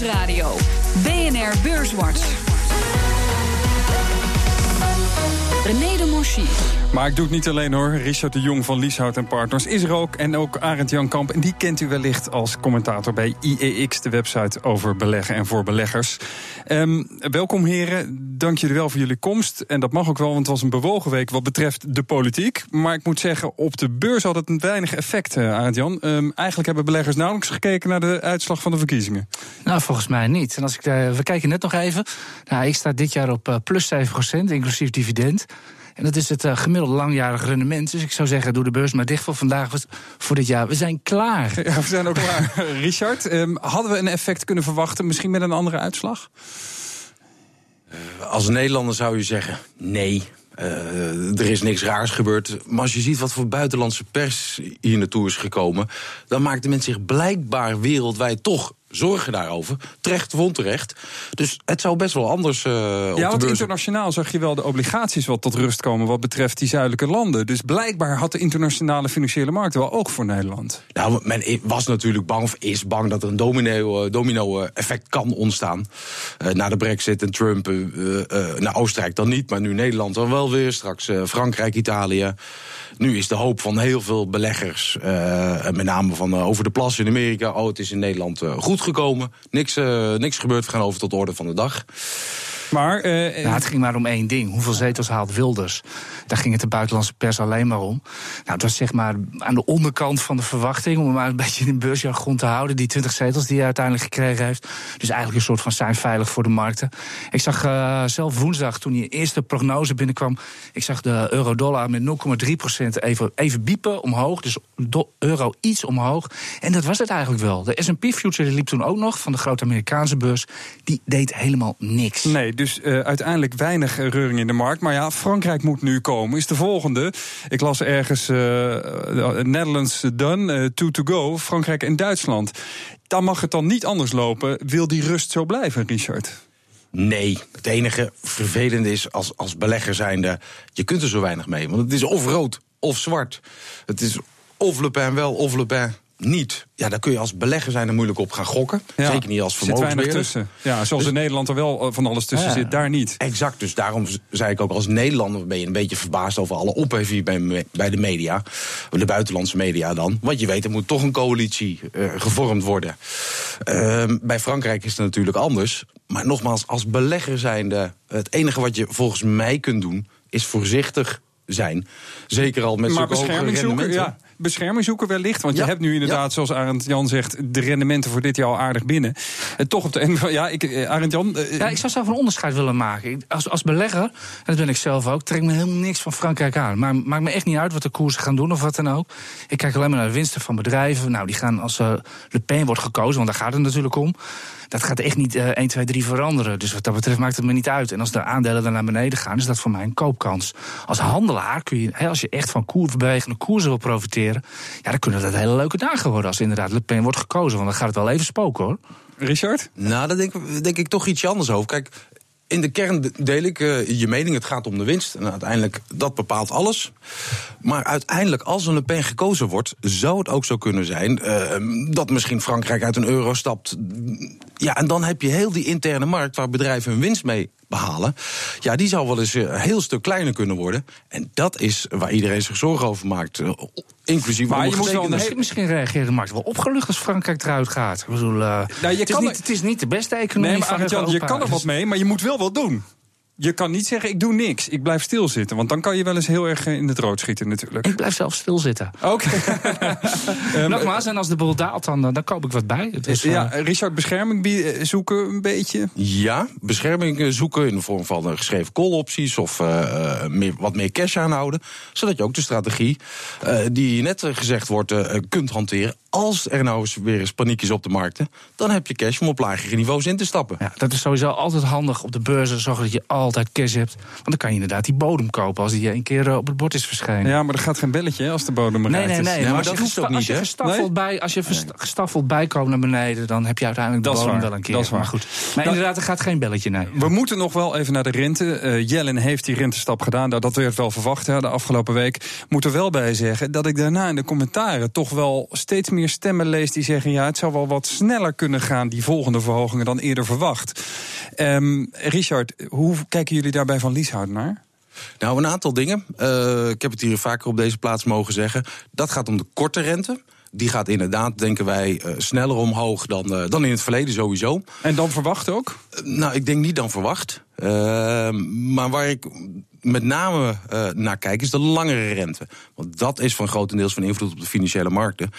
Nieuwsradio. BNR Beurswatch. René de Monchy. Maar ik doe het niet alleen hoor. Richard de Jong van Lieshout en Partners is er ook. En ook Arend Jan Kamp. En die kent u wellicht als commentator bij IEX, de website over beleggen en voor beleggers. Um, welkom heren. Dank jullie wel voor jullie komst. En dat mag ook wel, want het was een bewogen week wat betreft de politiek. Maar ik moet zeggen, op de beurs had het een weinig effect, uh, Arend Jan. Um, eigenlijk hebben beleggers nauwelijks gekeken naar de uitslag van de verkiezingen. Nou, volgens mij niet. En als ik, uh, we kijken net nog even. Nou, ik sta dit jaar op uh, plus 7%, inclusief dividend. En dat is het uh, gemiddelde langjarig rendement. Dus ik zou zeggen, doe de beurs maar dicht voor vandaag, voor dit jaar. We zijn klaar. Ja, we zijn ook klaar. Richard, um, hadden we een effect kunnen verwachten, misschien met een andere uitslag? Uh, als Nederlander zou je zeggen, nee. Uh, er is niks raars gebeurd. Maar als je ziet wat voor buitenlandse pers hier naartoe is gekomen... dan maakt de mens zich blijkbaar wereldwijd toch zorgen daarover. Terecht of onterecht. Dus het zou best wel anders uh, ja, op want internationaal zag je wel de obligaties wat tot rust komen... wat betreft die zuidelijke landen. Dus blijkbaar had de internationale financiële markt wel ook voor Nederland. Nou, men was natuurlijk bang of is bang dat er een domino, domino effect kan ontstaan. Uh, na de brexit en Trump, uh, naar Oostenrijk dan niet... maar nu Nederland dan wel weer, straks Frankrijk, Italië... Nu is de hoop van heel veel beleggers, uh, met name van uh, over de plas in Amerika. Oh, het is in Nederland uh, Niks, niks gebeurd. We gaan over tot de orde van de dag. Maar, uh, nou, het ging maar om één ding. Hoeveel zetels haalt Wilders? Daar ging het de buitenlandse pers alleen maar om. Nou, het was zeg maar aan de onderkant van de verwachting... om hem maar een beetje in beursjargon te houden... die 20 zetels die hij uiteindelijk gekregen heeft. Dus eigenlijk een soort van zijn veilig voor de markten. Ik zag uh, zelf woensdag, toen die eerste prognose binnenkwam... ik zag de euro-dollar met 0,3% even, even biepen omhoog. Dus euro iets omhoog. En dat was het eigenlijk wel. De S&P-future liep toen ook nog van de grote Amerikaanse beurs. Die deed helemaal niks. Nee, dus uh, uiteindelijk weinig reuring in de markt. Maar ja, Frankrijk moet nu komen, is de volgende. Ik las ergens uh, Netherlands done, two to go. Frankrijk en Duitsland. Dan mag het dan niet anders lopen. Wil die rust zo blijven, Richard? Nee, het enige vervelende is als, als belegger zijnde... je kunt er zo weinig mee, want het is of rood of zwart. Het is of Le Pen wel of Le Pen niet. Ja, daar kun je als belegger zijn er moeilijk op gaan gokken. Ja, Zeker niet als vermogensbeheerder. tussen. Ja, zoals dus, in Nederland er wel van alles tussen ja, zit, daar niet. Exact, dus daarom zei ik ook als Nederlander ben je een beetje verbaasd over alle ophef bij, bij de media. De buitenlandse media dan. Want je weet, er moet toch een coalitie uh, gevormd worden. Uh, bij Frankrijk is het natuurlijk anders. Maar nogmaals, als belegger zijnde, het enige wat je volgens mij kunt doen, is voorzichtig zijn. Zeker al met zulke hoge rendementen. Ja bescherming zoeken wellicht? Want je hebt nu inderdaad, ja. zoals Arend Jan zegt, de rendementen voor dit jaar al aardig binnen. En toch op de ene ja, ik, eh, Arend Jan. Uh, ja, ik zou zelf een onderscheid willen maken. Als, als belegger, en dat ben ik zelf ook, trek me helemaal niks van Frankrijk aan. Maar maakt me echt niet uit wat de koersen gaan doen of wat dan ook. Ik kijk alleen maar naar de winsten van bedrijven. Nou, die gaan als uh, Le Pen wordt gekozen, want daar gaat het natuurlijk om dat gaat echt niet uh, 1, 2, 3 veranderen. Dus wat dat betreft maakt het me niet uit. En als de aandelen dan naar beneden gaan, is dat voor mij een koopkans. Als handelaar kun je, als je echt van koersbewegende koersen wil profiteren, ja, dan kunnen dat hele leuke dagen worden als inderdaad Le Pen wordt gekozen. Want dan gaat het wel even spoken hoor. Richard? Nou, daar denk, denk ik toch iets anders over. Kijk, in de kern deel ik uh, je mening. Het gaat om de winst. En uiteindelijk, dat bepaalt alles. Maar uiteindelijk, als een Le Pen gekozen wordt, zou het ook zo kunnen zijn uh, dat misschien Frankrijk uit een euro stapt. Ja, en dan heb je heel die interne markt waar bedrijven hun winst mee behalen. Ja, die zou wel eens een heel stuk kleiner kunnen worden. En dat is waar iedereen zich zorgen over maakt. Inclusief maar je moet wel misschien, misschien reageren de markt wel opgelucht als Frankrijk eruit gaat. Ik bedoel, uh, nou, je het, is niet, het, is niet, de beste economie nee, maar van Je kan er wat mee, maar je moet wel wat doen je kan niet zeggen, ik doe niks, ik blijf stilzitten. Want dan kan je wel eens heel erg in het rood schieten natuurlijk. Ik blijf zelf stilzitten. Oké. um, Nogmaals, en als de boel daalt, dan, dan koop ik wat bij. Dus, ja, uh, Richard, bescherming zoeken een beetje? Ja, bescherming zoeken in de vorm van geschreven call-opties... of uh, meer, wat meer cash aanhouden. Zodat je ook de strategie, uh, die net gezegd wordt, kunt hanteren als er nou eens weer eens paniek is op de markten, dan heb je cash om op lagere niveaus in te stappen. Ja, dat is sowieso altijd handig op de beurzen, zorgen dat je altijd cash hebt. Want dan kan je inderdaad die bodem kopen als die een keer eh, op het bord is verschenen. Ja, maar er gaat geen belletje als de bodem bereikt nee, nee, nee, is. Ja, maar, dat is ook niet, Als je gestaffeld, nee? bij, als je gestaffeld bijkomt naar beneden, dan heb je uiteindelijk de bodem wel een keer. Dat is waar. Maar goed. Maar nou, inderdaad, er gaat geen belletje, nee. We moeten nog wel even naar de rente. Uh, Jellen heeft die rentestap gedaan. Nou, dat werd wel verwacht hè, de afgelopen week. Moet er wel bij zeggen dat ik daarna in de commentaren toch wel steeds meer stemmen lees die zeggen: ja, het zou wel wat sneller kunnen gaan, die volgende verhogingen, dan eerder verwacht. Um, Richard, hoe kijken jullie daarbij van Lieshout naar? Nou, een aantal dingen. Uh, ik heb het hier vaker op deze plaats mogen zeggen. Dat gaat om de korte rente. Die gaat inderdaad, denken wij, uh, sneller omhoog dan, uh, dan in het verleden sowieso. En dan verwacht ook? nou, ik denk niet dan verwacht. maar waar ik met name naar kijk, is de langere rente. Want dat is van grotendeels van invloed op de financiële markten.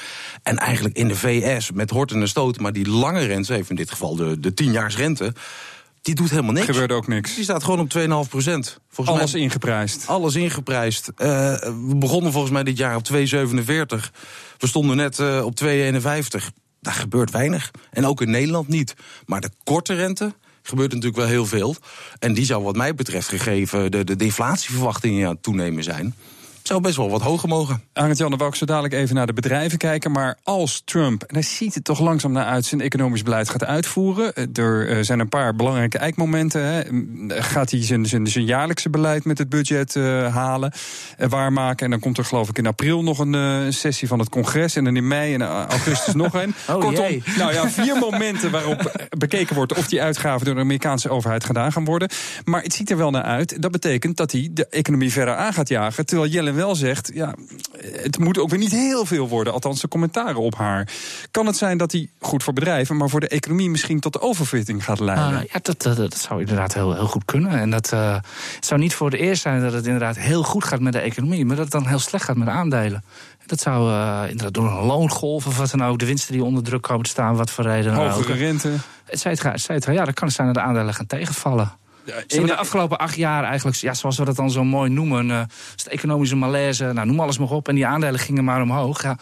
En eigenlijk in de VS, met horten en stoten, maar die lange rente, even in dit geval de, de 10 rente die doet helemaal niks. Gebeurt ook niks. Die staat gewoon op 2,5 procent. Alles ingeprijsd. Alles ingeprijsd. Uh, we begonnen volgens mij dit jaar op 2,47. We stonden net uh, op 2,51. Daar gebeurt weinig. En ook in Nederland niet. Maar de korte rente gebeurt natuurlijk wel heel veel. En die zou wat mij betreft gegeven de, de, de inflatieverwachtingen aan het toenemen zijn zou best wel wat hoger mogen. Arend Jan, dan wou ik zo dadelijk even naar de bedrijven kijken. Maar als Trump, en daar ziet het toch langzaam naar uit, zijn economisch beleid gaat uitvoeren. Eh, er eh, zijn een paar belangrijke eikmomenten. Hè. Gaat hij zijn, zijn, zijn jaarlijkse beleid met het budget uh, halen, uh, waarmaken. En dan komt er geloof ik in april nog een uh, sessie van het congres. En dan in mei en augustus nog een. Oh, Kortom, jee. nou ja, vier momenten waarop bekeken wordt of die uitgaven door de Amerikaanse overheid gedaan gaan worden. Maar het ziet er wel naar uit. Dat betekent dat hij de economie verder aan gaat jagen. Terwijl Jelle wel zegt, ja, het moet ook weer niet heel veel worden. Althans, de commentaren op haar. Kan het zijn dat hij goed voor bedrijven, maar voor de economie misschien tot overfitting gaat leiden? Uh, ja, dat, dat, dat, zou inderdaad heel, heel goed kunnen. En dat uh, het zou niet voor de eerst zijn dat het inderdaad heel goed gaat met de economie, maar dat het dan heel slecht gaat met de aandelen. Dat zou uh, inderdaad door een loongolf of wat dan ook, de winsten die onder druk komen te staan, wat voor reden Hogere rente. Et cetera, et cetera. Ja, dan kan het zijn dat de aandelen gaan tegenvallen. Hebben de afgelopen acht jaar eigenlijk, ja, zoals we dat dan zo mooi noemen, uh, de economische malaise, nou, noem alles maar op. En die aandelen gingen maar omhoog. Ja,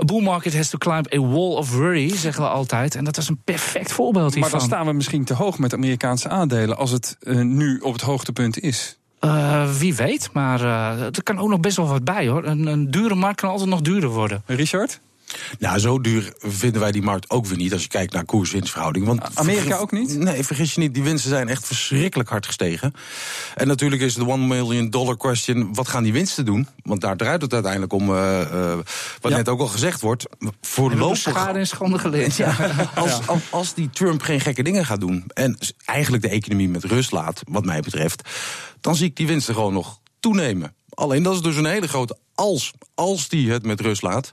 a bull market has to climb a wall of worry, zeggen we altijd. En dat was een perfect voorbeeld hiervan. Maar dan staan we misschien te hoog met Amerikaanse aandelen als het uh, nu op het hoogtepunt is. Uh, wie weet, maar er kan ook nog best wel wat bij hoor. Een, een dure markt kan altijd nog duurder worden. Richard? Nou, zo duur vinden wij die markt ook weer niet als je kijkt naar koers-winstverhouding. Want Amerika ook niet? Nee, vergis je niet, die winsten zijn echt verschrikkelijk hard gestegen. En natuurlijk is de one million dollar question, wat gaan die winsten doen? Want daar draait het uiteindelijk om, uh, uh, wat ja. net ook al gezegd wordt. Voorlopig... schade en schande geleerd. Ja, als, als, als die Trump geen gekke dingen gaat doen en eigenlijk de economie met rust laat, wat mij betreft, dan zie ik die winsten gewoon nog toenemen. Alleen dat is dus een hele grote als. Als die het met rust laat.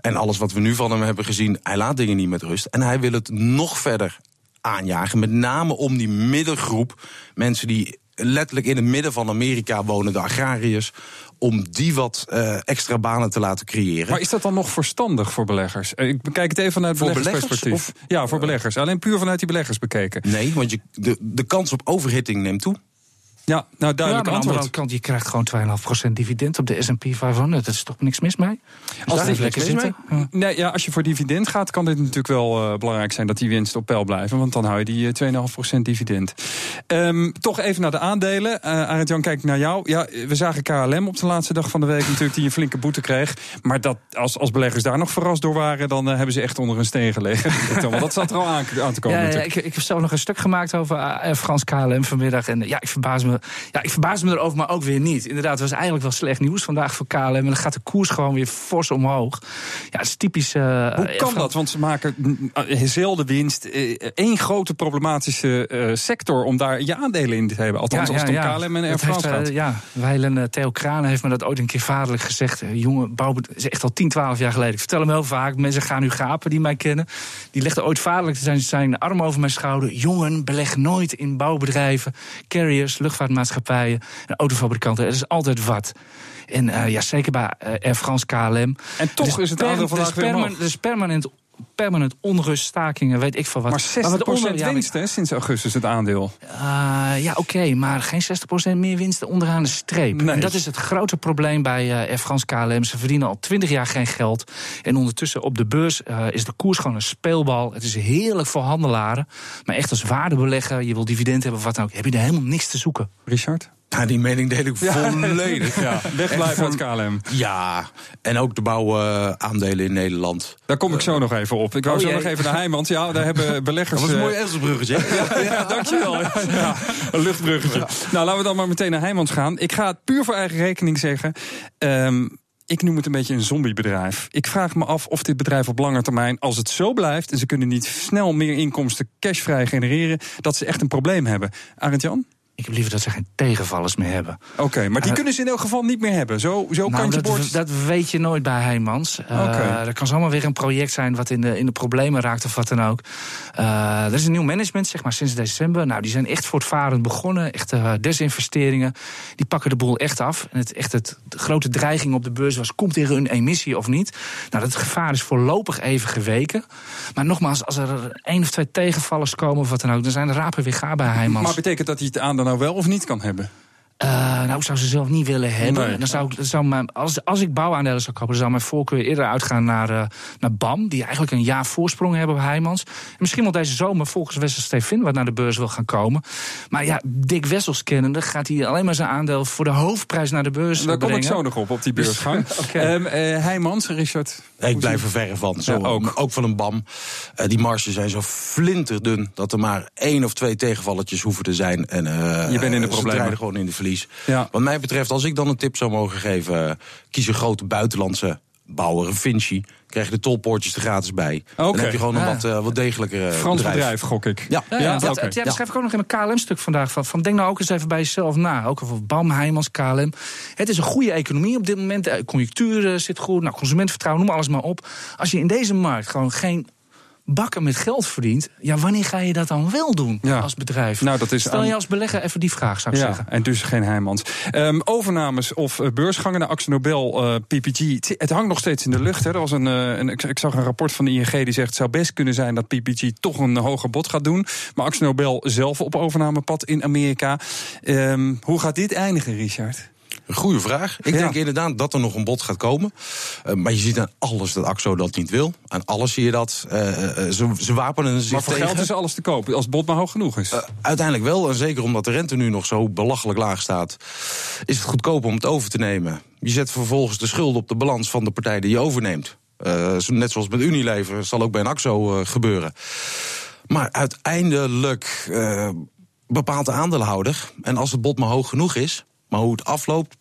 En alles wat we nu van hem hebben gezien, hij laat dingen niet met rust. En hij wil het nog verder aanjagen. Met name om die middengroep. Mensen die letterlijk in het midden van Amerika wonen, de agrariërs. Om die wat uh, extra banen te laten creëren. Maar is dat dan nog verstandig voor beleggers? Ik bekijk het even vanuit beleggersperspectief. Ja, voor beleggers. Alleen puur vanuit die beleggers bekeken. Nee, want je, de, de kans op overhitting neemt toe. Ja, nou duidelijk ja, aan de kant, je krijgt gewoon 2,5% dividend op de S&P 500. Dat is toch niks mis mee? Als lekker zitten. Ja. Nee, ja, als je voor dividend gaat, kan dit natuurlijk wel uh, belangrijk zijn dat die winst op peil blijven. Want dan hou je die uh, 2,5% dividend. Um, toch even naar de aandelen. Uh, Arend Jan, kijk naar jou. Ja, we zagen KLM op de laatste dag van de week natuurlijk die een flinke boete kreeg. Maar dat, als, als beleggers daar nog verrast door waren, dan uh, hebben ze echt onder een steen gelegen. Want dat zat er al aan, aan te komen. Ja, ja ik, ik, heb zelf nog een stuk gemaakt over Frans KLM vanmiddag. En ja, ik verbaas me ja, ik verbaas me erover, maar ook weer niet. Inderdaad, het was eigenlijk wel slecht nieuws vandaag voor KLM. En dan gaat de koers gewoon weer fors omhoog. Ja, het is typisch... Uh, Hoe kan dat? Want ze maken zelden winst. Eén grote problematische uh, sector om daar je aandelen in te hebben. Althans, ja, als het om KLM en Air France gaat. Ja, Weilen Theo Kranen heeft me dat ooit een keer vaderlijk gezegd. jongen, bouw, is echt al 10, 12 jaar geleden. Ik vertel hem heel vaak. Mensen gaan nu gapen die mij kennen. Die legde ooit vaderlijk zijn, zijn arm over mijn schouder. Jongen, beleg nooit in bouwbedrijven, carriers, luchtvaartmaatschappijen en autofabrikanten. Er is altijd wat. En uh, ja, zeker bij uh, Air France KLM. En toch is, is het aandeel vandaag weer permanent, is permanent permanent onrust, stakingen, weet ik veel wat. Maar 60% onder, ja, winst hè, sinds augustus het aandeel. Uh, ja, oké, okay, maar geen 60% meer winst onderaan de streep. Nee. En dat is het grote probleem bij uh, Air France KLM. Ze verdienen al 20 jaar geen geld. En ondertussen op de beurs uh, is de koers gewoon een speelbal. Het is heerlijk voor handelaren. Maar echt als waardebelegger, je wil dividend hebben of wat dan ook... heb je er helemaal niks te zoeken. Richard? Ja, die mening deel ik volledig. Ja, wegblijven uit KLM. Ja, en ook de bouwaandelen in Nederland. Daar kom ik zo nog even op. Ik wou oh, zo nog even naar Heijmans. Ja, daar hebben beleggers... Dat was een mooi Elsbruggetje. ja, ja, dankjewel. Ja, een luchtbruggetje. Nou, laten we dan maar meteen naar Heijmans gaan. Ik ga het puur voor eigen rekening zeggen. Um, ik noem het een beetje een zombiebedrijf. Ik vraag me af of dit bedrijf op lange termijn, als het zo blijft en ze kunnen niet snel meer inkomsten cashvrij genereren, dat ze echt een probleem hebben. Arend Jan? Ik heb liever dat ze geen tegenvallers meer hebben. Oké, maar die kunnen ze in elk geval niet meer hebben. Zo, zo nou, kantje dat, bord. dat weet je nooit bij Heijmans. Uh, Oké. Er kan zomaar weer een project zijn wat in de, in de problemen raakt of wat dan ook. Eh, er is een nieuw management, zeg maar, sinds december. Nou, die zijn echt voortvarend begonnen. Echt eh, desinvesteringen. Die pakken de boel echt af. En het, echt het, de grote dreiging op de beurs was, komt er een emissie of niet? Nou, dat gevaar is voorlopig even geweken. Maar nogmaals, als er één of twee tegenvallers komen of wat dan ook... dan zijn de rapen weer gaar bij Heijmans. Maar betekent dat hij het aandeel nou wel of niet kan hebben? Uh, nou, ik zou ze zelf niet willen hebben. Nee. Dan zou, ik- dan zou mijn, als, als ik bouwaandelen zou kopen, zou mijn voorkeur eerder uitgaan naar, uh, naar BAM. Die eigenlijk een jaar voorsprong hebben op Heijmans. En misschien wel deze zomer volgens Wessel Stefin wat naar de beurs wil gaan komen. Maar ja, Dick Wessels kennende gaat hij alleen maar zijn aandeel voor de hoofdprijs naar de beurs Daar kom ik brengen. zo nog op, op die beursgang. Oké. Ehm, eh, Heijmans, Richard. Nee, ik blijf er verre van. Zo, Ja, ook. ook. van een BAM. Eh, die marges zijn zo flinterdun dat er maar één of twee tegenvalletjes hoeven te zijn. En, eh, Je bent in de problemen. gewoon in de verlies. Ja. Wat mij betreft, als ik dan een tip zou mogen geven... eh, kies een grote buitenlandse bouwer, een Vinci. Krijg je de tolpoortjes er gratis bij. Dan heb je gewoon een Ah. wat, eh, wat degelijker Frans bedrijf, gok ik. Ja. Ja, ja, Ja, dat, ja, dat schrijf ik ook nog in mijn KLM-stuk vandaag. Van, van denk nou ook eens even bij jezelf na. Ook over BAM, Heijmans, KLM. Het is een goede economie op dit moment. De conjunctuur eh, zit goed. Nou, consumentenvertrouwen, noem alles maar op. Als je in deze markt gewoon geen bakken met geld verdient... ja, wanneer ga je dat dan wel doen Ja. als bedrijf? Nou, dat is Stel je als belegger even die vraag, zou ik Ja, zeggen. en dus geen Heijmans. Ehm, overnames of eh, beursgangen naar Axel Nobel, eh, PPG. Het, het hangt nog steeds in de lucht. Hè. Er was een, eh, een, ik, ik zag een rapport van de ING die zegt... het zou best kunnen zijn dat PPG toch een hoger bod gaat doen. Maar Axel Nobel zelf op overnamepad in Amerika. Ehm, hoe gaat dit eindigen, Richard? Een goede vraag. Ik Ja. denk inderdaad dat er nog een bod gaat komen. Eh, maar je ziet aan alles dat AXO dat niet wil. Aan alles zie je dat. eh, eh, ze, ze wapenen zich Maar voor tegen. geld is alles te kopen, als het bod maar hoog genoeg is. Uiteindelijk wel, en zeker omdat de rente nu nog zo belachelijk laag staat, is het goedkoop om het over te nemen. Je zet vervolgens de schulden op de balans van de partij die je overneemt. Net zoals met Unilever zal ook bij een AXO gebeuren. Maar uiteindelijk bepaalt de aandeelhouder. En als het bod maar hoog genoeg is, maar hoe het afloopt.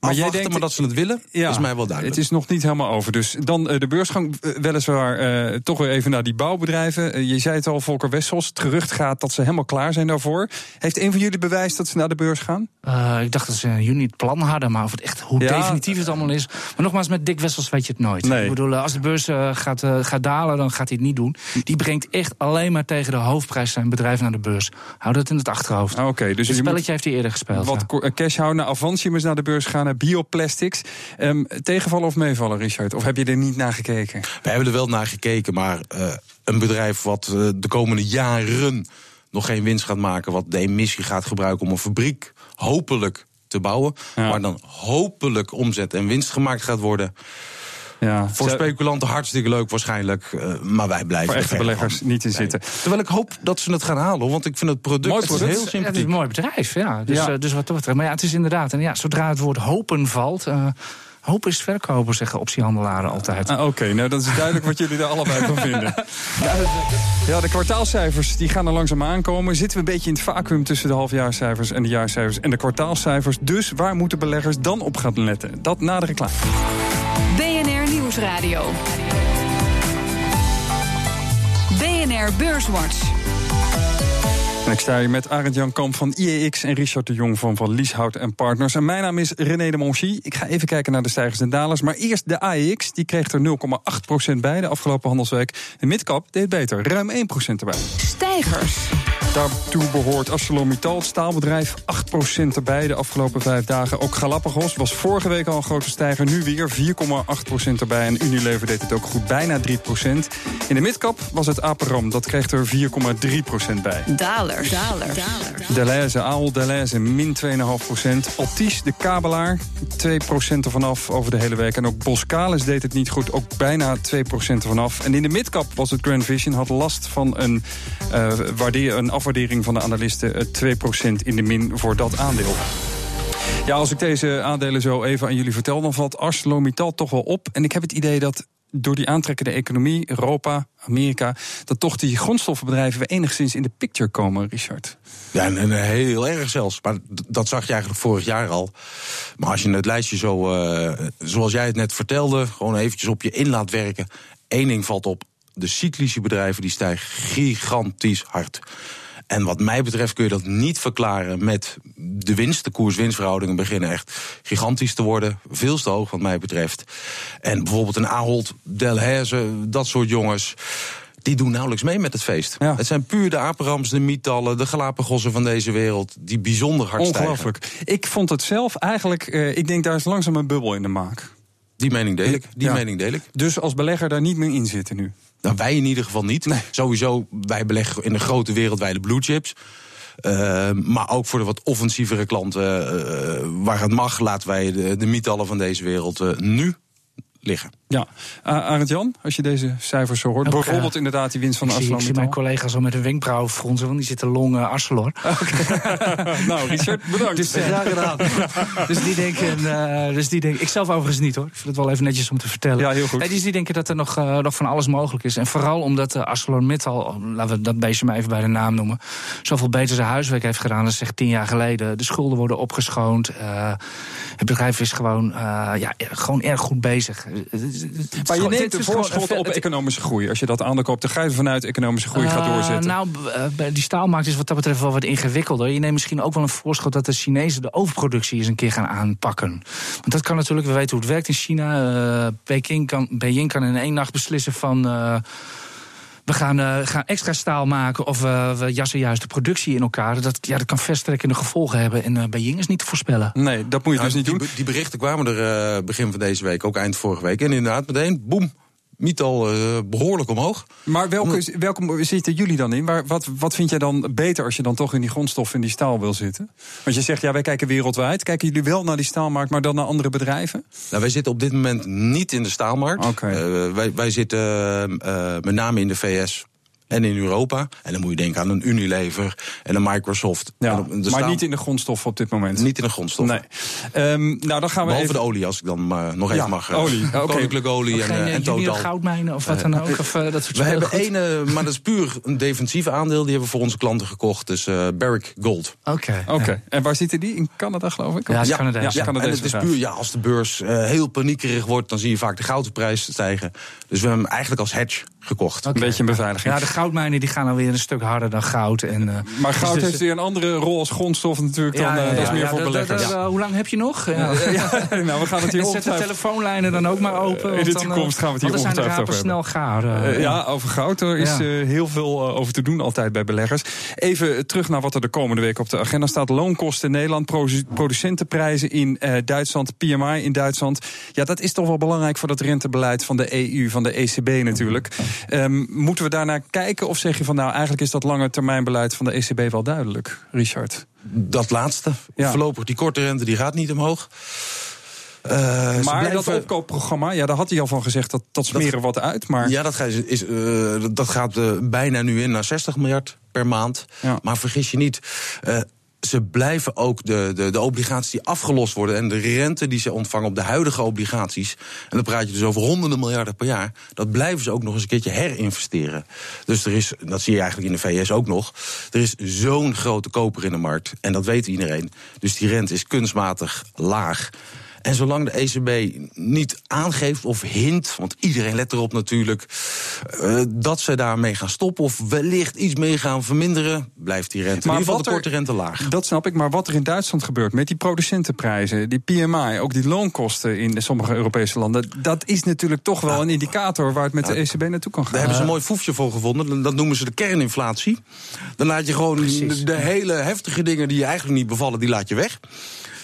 Maar jij denkt- maar dat ze het willen, is mij wel duidelijk. Het is nog niet helemaal over. Dus dan eh, de beursgang, eh, weliswaar eh, toch weer even naar die bouwbedrijven. Je zei het al, Volker Wessels. Het gerucht gaat dat ze helemaal klaar zijn daarvoor. Heeft een van jullie bewijs dat ze naar de beurs gaan? Eh, ik dacht dat ze in juni het plan hadden, maar of het echt hoe Ja. definitief het allemaal is. Maar nogmaals, met Dick Wessels weet je het nooit. Nee. Ik bedoel, als de beurs gaat, gaat dalen, dan gaat hij het niet doen. Die brengt echt alleen maar tegen de hoofdprijs zijn bedrijf naar de beurs. Hou dat in het achterhoofd. Ah, Oké, dus je spelletje moet heeft hij eerder gespeeld. wat ja. cash houden, naar Avantium is naar de beurs gaan, naar Bioplastics. Ehm, tegenvallen of meevallen, Richard? Of heb je er niet naar gekeken? We hebben er wel naar gekeken, maar eh, een bedrijf wat eh, de komende jaren nog geen winst gaat maken, wat de emissie gaat gebruiken om een fabriek hopelijk te bouwen, Ja. waar dan hopelijk omzet en winst gemaakt gaat worden. Ja, Voor ze- speculanten hartstikke leuk waarschijnlijk, eh, maar wij blijven voor er echte beleggers van. niet in Nee. zitten. Terwijl ik hoop dat ze het gaan halen, want ik vind het product, Mooi het heel Ja, het is een mooi bedrijf, ja. Dus, Ja. eh, dus wat dat betreft. Maar ja, het is inderdaad. En ja, zodra het woord hopen valt. eh, hoop is verkopen, zeggen optiehandelaren altijd. Ah, Oké, nou dat is duidelijk wat jullie er allebei van vinden. Ja, de kwartaalcijfers die gaan er langzaam aankomen. Zitten we een beetje in het vacuüm tussen de halfjaarcijfers en de jaarcijfers en de kwartaalcijfers. Dus waar moeten beleggers dan op gaan letten? Dat na de reclame. Nieuwsradio. BNR Beurswatch. En ik sta hier met Arend Jan Kamp van IEX en Richard de Jong van Van Lieshout en Partners. En mijn naam is René de Monchy. Ik ga even kijken naar de stijgers en dalers. Maar eerst de AEX, die kreeg er 0,8% bij de afgelopen handelsweek. De midcap deed beter, ruim 1% erbij. Stijgers. Daartoe behoort ArcelorMittal, het staalbedrijf, 8% erbij de afgelopen vijf dagen. Ook Galapagos was vorige week al een grote stijger, nu weer 4,8% erbij. En Unilever deed het ook goed, bijna 3%. In de midcap was het Aperam, dat kreeg er 4,3% bij. Dalers. Dalers. Deleuze, Aal Deleuze, min 2,5%. Altis, de kabelaar, 2% ervan af over de hele week. En ook Boskalis deed het niet goed, ook bijna 2% ervan af. En in de midcap was het Grand Vision, had last van een, eh, waardeer, een afwaardering van de analisten. eh, 2% in de min voor dat aandeel. Ja, als ik deze aandelen zo even aan jullie vertel, dan valt ArcelorMittal toch wel op. En ik heb het idee dat door die aantrekkende economie, Europa, Amerika, dat toch die grondstoffenbedrijven weer enigszins in de picture komen, Richard? Ja, en, heel erg zelfs. Maar dat zag je eigenlijk vorig jaar al. Maar als je het lijstje zo, uh, zoals jij het net vertelde, gewoon eventjes op je in laat werken. Eén ding valt op. De cyclische bedrijven die stijgen gigantisch hard. En wat mij betreft kun je dat niet verklaren met de winst. De koers-winstverhoudingen beginnen echt gigantisch te worden. Veel te hoog wat mij betreft. En bijvoorbeeld een Ahold Delhaize, dat soort jongens die doen nauwelijks mee met het feest. Het zijn puur de apenrams, de mietallen, de galapagossen van deze wereld... die bijzonder hard Ongelooflijk. stijgen. Ik vond het zelf eigenlijk... Uh, ik denk daar is langzaam een bubbel in de maak. Die mening deel ik. Die mening deel ik. Dus als belegger daar niet meer in zitten nu? Nou, wij in ieder geval niet. Sowieso, wij beleggen in de grote wereldwijde blue chips. Uh, maar ook voor de wat offensievere klanten, uh, waar het mag, laten wij de, de mietallen van deze wereld uh, nu liggen. Ja, uh, Arend Jan, als je deze cijfers zo hoort. Ook, bijvoorbeeld uh, inderdaad die winst van Arcelor. Zie, ik zie mijn collega's al met een wenkbrauw fronsen, want die zitten long uh, Arcelor. Okay. nou, Richard, bedankt. Dus, ja, gedaan. dus die denken, dus die denken, ik zelf overigens niet hoor. Ik vind het wel even netjes om te vertellen. Ja, heel goed. Nee, dus die denken dat er nog, nog van alles mogelijk is. En vooral omdat uh, ArcelorMittal, laten we dat beestje maar even bij de naam noemen, zoveel beter zijn huiswerk heeft gedaan dan zeg tien jaar geleden. De schulden worden opgeschoond. het bedrijf is gewoon, ja, gewoon erg goed bezig. Maar je neemt een voorschot op economische groei. Als je dat aankoopt, dan ga je vanuit economische groei gaat doorzetten. Nou, die staalmarkt is wat dat betreft wel wat ingewikkelder. Je neemt misschien ook wel een voorschot dat de Chinezen de overproductie eens een keer gaan aanpakken. Want dat kan natuurlijk, we weten hoe het werkt in China. Uh, Peking kan, Beijing kan in één nacht beslissen van. Uh, we gaan, uh, gaan extra staal maken of uh, we jassen juist de productie in elkaar. Dat, ja, dat kan verstrekkende gevolgen hebben. En uh, Beijing is niet te voorspellen. Nee, dat moet je nou, dus niet die, doen. Die berichten kwamen er begin van deze week, ook eind vorige week. En inderdaad, meteen, boem, niet al uh, behoorlijk omhoog. Maar welke, welke zitten jullie dan in? Waar, wat, wat vind jij dan beter als je dan toch in die grondstoffen in die staal wil zitten? Want je zegt, ja, wij kijken wereldwijd. Kijken jullie wel naar die staalmarkt, maar dan naar andere bedrijven? Nou, wij zitten op dit moment niet in de staalmarkt. Okay. Uh, wij, wij zitten uh, met name in de VS en in Europa. En dan moet je denken aan een Unilever en een Microsoft. Ja, en maar staan... niet in de grondstoffen op dit moment. Niet in de grondstoffen. Nee. Um, nou, dan gaan we Behalve even... de olie, als ik dan uh, nog even ja, mag. olie. Uh, Koninklijke olie en, geen, uh, en totaal. goudmijnen of wat dan ook? Of, uh, dat soort we hebben één, maar dat is puur een defensief aandeel. Die hebben we voor onze klanten gekocht. Dus uh, Barrick Gold. Oké. Okay. Okay. En waar zitten die? In Canada, geloof ik? Ja, ja, Canada. ja, en het is puur, ja, als de beurs heel paniekerig wordt, dan zie je vaak de goudprijs stijgen. Dus we hebben hem eigenlijk als hedge gekocht. Okay. Een beetje een beveiliging. Ja, de goudmijnen die gaan alweer een stuk harder dan goud. En, uh, maar goud dus heeft weer een andere rol als grondstof natuurlijk dan. Ja, ja, dat is meer voor beleggers. Uh, hoe lang heb je nog? nou, we gaan het hier Zet de telefoonlijnen dan ook maar open. in de toekomst gaan we het hier ongetwijfeld over snel gaar. Uh, ja, over goud. Er is heel veel over te doen altijd bij beleggers. Even terug naar wat er de komende week op de agenda staat. Loonkosten in Nederland, producentenprijzen in Duitsland, PMI in Duitsland. Ja, dat is toch wel belangrijk voor dat rentebeleid van de EU, van de ECB natuurlijk. Um, moeten we daarnaar kijken of zeg je van nou eigenlijk is dat lange termijnbeleid van de ECB wel duidelijk, Richard? Dat laatste. Ja. Voorlopig die korte rente die gaat niet omhoog. Uh, maar blijven... dat opkoopprogramma, ja, daar had hij al van gezegd dat dat smeren dat, wat uit. Maar... Ja, dat gaat, is, uh, dat gaat uh, bijna nu in naar 60 miljard per maand. Ja. Maar vergis je niet ze blijven ook de, de, de obligaties die afgelost worden en de rente die ze ontvangen op de huidige obligaties. En dan praat je dus over honderden miljarden per jaar. Dat blijven ze ook nog eens een keertje herinvesteren. Dus er is, dat zie je eigenlijk in de VS ook nog. Er is zo'n grote koper in de markt. En dat weet iedereen. Dus die rente is kunstmatig laag. En zolang de ECB niet aangeeft of hint, want iedereen let erop natuurlijk, uh, dat ze daarmee gaan stoppen of wellicht iets mee gaan verminderen, blijft die rente. Maar in ieder geval de korte rente laag. Dat snap ik, maar wat er in Duitsland gebeurt met die producentenprijzen, die PMI, ook die loonkosten in sommige Europese landen, dat is natuurlijk toch wel een indicator waar het met de ECB naartoe kan gaan. Daar hebben ze een mooi foefje voor gevonden. Dat noemen ze de kerninflatie. Dan laat je gewoon de, de hele heftige dingen die je eigenlijk niet bevallen, die laat je weg.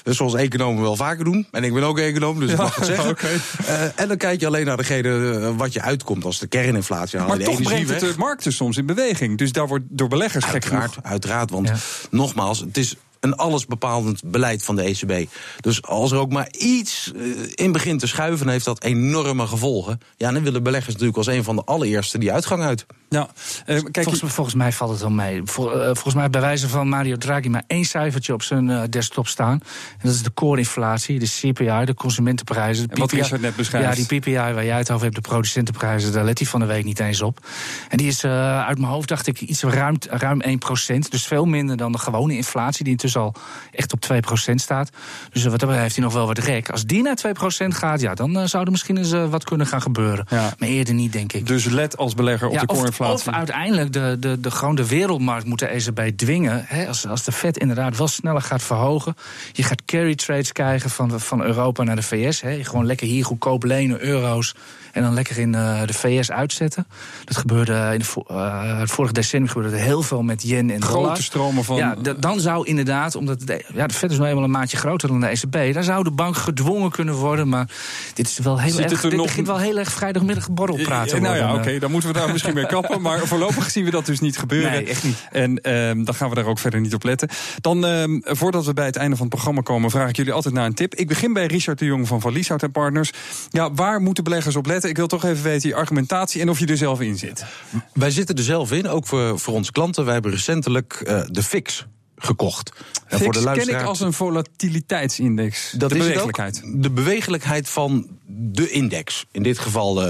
Dus zoals economen wel vaker doen. En ik ben ook econoom, dus ik mag het zeggen. Okay. Uh, en dan kijk je alleen naar degene uh, wat je uitkomt als de kerninflatie. Maar de toch brengt het de markten soms in beweging. Dus daar wordt door beleggers uiteraard, gek Uiteraard, want ja. nogmaals, het is een allesbepalend beleid van de ECB. Dus als er ook maar iets eh, in begint te schuiven, heeft dat enorme gevolgen. Ja, dan willen beleggers natuurlijk als een van de allereerste die uitgang uit. Ja, uh, kijk, volgens, volgens, mij valt het wel mee. Vol, uh, volgens mij bij wijze van Mario Draghi maar één cijfertje op zijn uh, desktop staan. En dat is de core-inflatie, de CPI, de consumentenprijzen. De wat Richard net beschrijft. Ja, die PPI waar jij het over hebt, de producentenprijzen, daar let hij van de week niet eens op. En die is uit mijn hoofd, dacht ik, iets ruim, ruim 1%. Dus veel minder dan de gewone inflatie, die intussen al echt op 2% staat. Dus wat dat heeft hij nog wel wat rek. Als die naar 2% gaat, ja, dan zou er misschien eens wat kunnen gaan gebeuren. Ja. Maar eerder niet, denk ik. Dus let als belegger op ja, de core-inflatie. Of uiteindelijk de, de, de, gewoon de wereldmarkt moet de ECB dwingen. Hè, als, als de Fed inderdaad wel sneller gaat verhogen. Je gaat carry trades krijgen van, van Europa naar de VS. Hè, gewoon lekker hier goedkoop lenen, euro's. En dan lekker in uh, de VS uitzetten. Dat gebeurde in de uh, het vorige decennium gebeurde er heel veel met yen en Grote dollar. stromen van. Ja, dan zou inderdaad, omdat de, ja, de Fed is nou eenmaal een maatje groter dan de ECB, daar zou de bank gedwongen kunnen worden. Maar dit is wel heel erg. Dit nog... begint wel heel erg vrijdagmiddag borrelpraten. Nou ja, worden. oké, okay, dan moeten we daar misschien mee kappen. Maar voorlopig zien we dat dus niet gebeuren. Nee, echt niet. En um, dan gaan we daar ook verder niet op letten. Dan, um, voordat we bij het einde van het programma komen, vraag ik jullie altijd naar een tip. Ik begin bij Richard de Jong van Van Lieshout en Partners. Ja, waar moeten beleggers op letten? Ik wil toch even weten je argumentatie en of je er zelf in zit. Wij zitten er zelf in, ook voor, voor onze klanten. Wij hebben recentelijk uh, de FIX gekocht. En voor de luisteraar... ken ik als een volatiliteitsindex. Dat de is bewegelijkheid. De bewegelijkheid van de index. In dit geval uh,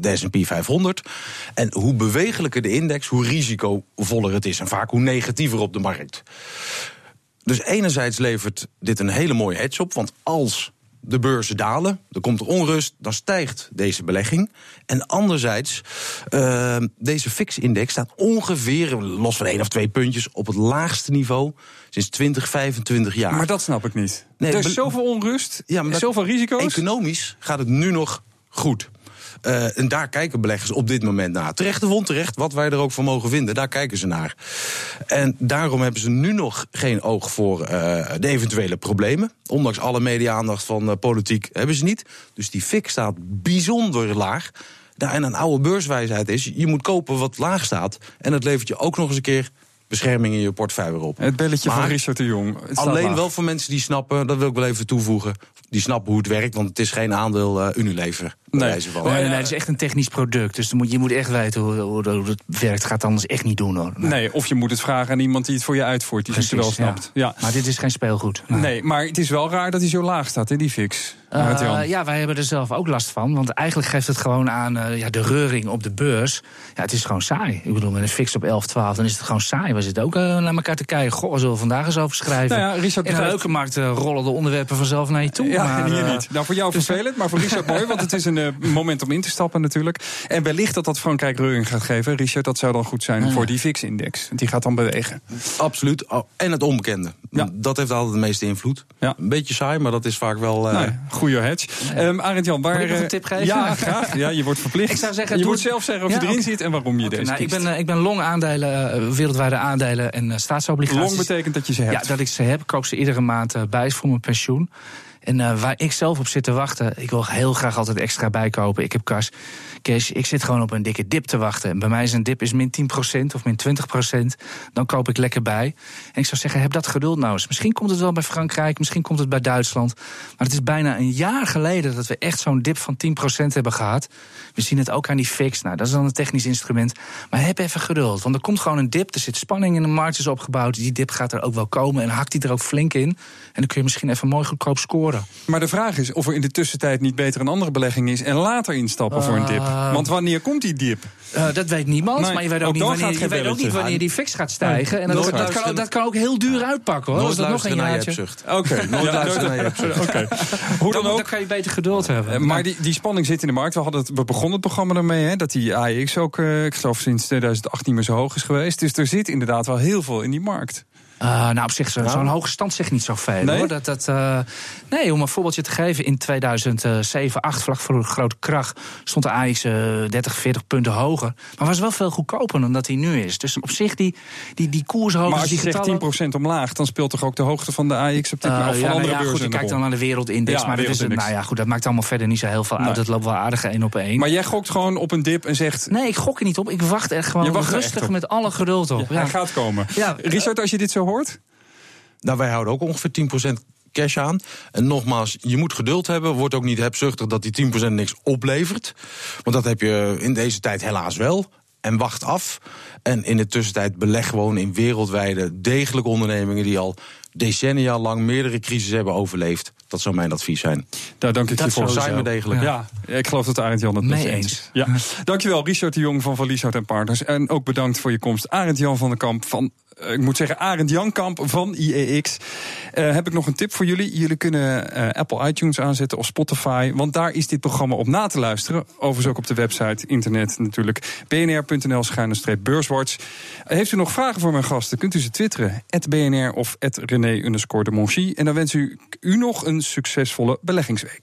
de S&P 500. En hoe bewegelijker de index, hoe risicovoller het is. En vaak hoe negatiever op de markt. Dus enerzijds levert dit een hele mooie hedge op. Want als de beurzen dalen, er komt er onrust, dan stijgt deze belegging. En anderzijds, uh, deze fix-index staat ongeveer, los van één of twee puntjes, op het laagste niveau sinds 20, 25 jaar. Maar dat snap ik niet. Nee, er is zoveel onrust, ja, maar zoveel risico's. Economisch gaat het nu nog goed. Uh, en daar kijken beleggers op dit moment naar. Terecht of onterecht, wat wij er ook van mogen vinden, daar kijken ze naar. En daarom hebben ze nu nog geen oog voor uh, de eventuele problemen. Ondanks alle media-aandacht van uh, politiek hebben ze niet. Dus die fik staat bijzonder laag. En een oude beurswijsheid is, je moet kopen wat laag staat. En dat levert je ook nog eens een keer bescherming in je portefeuille op. Het belletje maar van Richard de Jong. Alleen wel voor mensen die snappen, dat wil ik wel even toevoegen. Die snappen hoe het werkt, want het is geen aandeel uh, Unilever. Nee. Van. nee, nee, nee, het is echt een technisch product. Dus moet, je moet echt weten hoe, hoe, hoe het werkt. Gaat anders echt niet doen hoor. Nee. nee. of je moet het vragen aan iemand die het voor je uitvoert. Die Precies, het wel snapt. Ja. ja. Maar dit is geen speelgoed. Nee. nee, maar het is wel raar dat hij zo laag staat, hè, die fix. Uh, ja, wij hebben er zelf ook last van. Want eigenlijk geeft het gewoon aan uh, ja, de reuring op de beurs. Ja, het is gewoon saai. Ik bedoel, met een fix op 11, 12, dan is het gewoon saai. We zitten ook uh, naar elkaar te kijken. Goh, zullen we vandaag eens over schrijven? Nou ja, Richard, In een leuke markt rollen de onderwerpen vanzelf naar je toe. Ja, maar, hier niet. Nou, voor jou vervelend, maar voor Richard mooi. Want het is een moment om in te stappen natuurlijk. En wellicht dat dat Frankrijk reuring gaat geven. Richard, dat zou dan goed zijn ja. voor die fix-index. Die gaat dan bewegen. Absoluut. En het onbekende. Ja. Dat heeft altijd de meeste invloed. Ja. Een beetje saai, maar dat is vaak wel... Nee, goede hedge. Um, Arend Jan, waar. Moet ik nog een tip geven? Ja, graag. Ja, je wordt verplicht. Ik zou zeggen, je doe moet zelf zeggen of ja, je erin okay. zit en waarom je okay, deze nou, kiest. ik ben, ik ben long aandelen, uh, wereldwijde aandelen en uh, staatsobligaties. Long betekent dat je ze hebt. Ja, dat ik ze heb. Ik koop ze iedere maand uh, bij voor mijn pensioen. En uh, waar ik zelf op zit te wachten, ik wil heel graag altijd extra bijkopen. Ik heb kas. Kees, ik zit gewoon op een dikke dip te wachten. En bij mij is een dip is min 10% of min 20%. Dan koop ik lekker bij. En ik zou zeggen, heb dat geduld nou eens. Misschien komt het wel bij Frankrijk, misschien komt het bij Duitsland. Maar het is bijna een jaar geleden dat we echt zo'n dip van 10% hebben gehad. We zien het ook aan die fix. Nou, dat is dan een technisch instrument. Maar heb even geduld, want er komt gewoon een dip. Er zit spanning in de markt is opgebouwd. Die dip gaat er ook wel komen en hakt die er ook flink in. En dan kun je misschien even mooi goedkoop scoren. Maar de vraag is of er in de tussentijd niet beter een andere belegging is... en later instappen uh, voor een dip. Want wanneer komt die dip? Uh, dat weet niemand, nee, maar je weet ook, ook niet, wanneer, je weet ook niet wanneer die fix gaat stijgen. Nee, en dat, dat, kan, dat, kan, ook heel duur uitpakken, hoor. Nooit dat nog een jaartje. Oké, okay, nooit ja, luisteren naar je hebzucht. Okay. Hoe dan, dan ook. Dan kan je beter geduld hebben. Uh, maar die, die spanning zit in de markt. We, hadden het, we begonnen het programma ermee, hè, dat die AX ook, uh, ik geloof sinds 2018 meer zo hoog is geweest. Dus er zit inderdaad wel heel veel in die markt. Uh, nou, op zich, zo'n nou. hoge stand zegt niet zo veel. Nee? Hoor. Dat, dat, uh, nee, om een voorbeeldje te geven. In 2007, 8 vlak voor een grote kracht, stond de AX uh, 30, 40 punten hoger. Maar was wel veel goedkoper dan dat hij nu is. Dus op zich, die, die, die koershoogte... Maar als je zegt 10% omlaag, dan speelt toch ook de hoogte van de AX op dit moment? Uh, van ja, andere nou ja, goed, je kijkt dan naar de wereldindex. Ja, maar dat, is, nou ja, goed, dat maakt allemaal verder niet zo heel veel uit. Nee. Dat loopt wel aardig één op één. Maar jij gokt gewoon op een dip en zegt... Nee, ik gok er niet op. Ik wacht echt gewoon wacht rustig met alle geduld op. Ja, hij gaat komen. Richard, als je dit zo hoort... Nou, wij houden ook ongeveer 10% cash aan. En nogmaals, je moet geduld hebben. Word ook niet hebzuchtig dat die 10% niks oplevert. Want dat heb je in deze tijd helaas wel. En wacht af. En in de tussentijd beleg gewoon in wereldwijde degelijke ondernemingen die al decennia lang meerdere crises hebben overleefd. Dat zou mijn advies zijn. Daar dank ik dat je voor. zijn we degelijk. Ja. ik geloof dat Arend Jan het mee eens. Ja. Dankjewel, Richard de Jong van Van Lieshout en Partners. En ook bedankt voor je komst, Arend Jan van den Kamp van ik moet zeggen, Arend Jankamp van IEX. Uh, heb ik nog een tip voor jullie. Jullie kunnen uh, Apple iTunes aanzetten of Spotify. Want daar is dit programma op na te luisteren. Overigens ook op de website, internet natuurlijk. bnr.nl schuine beurswatch. heeft u nog vragen voor mijn gasten? Kunt u ze twitteren. BNR of René. En dan wens u, u nog een succesvolle beleggingsweek.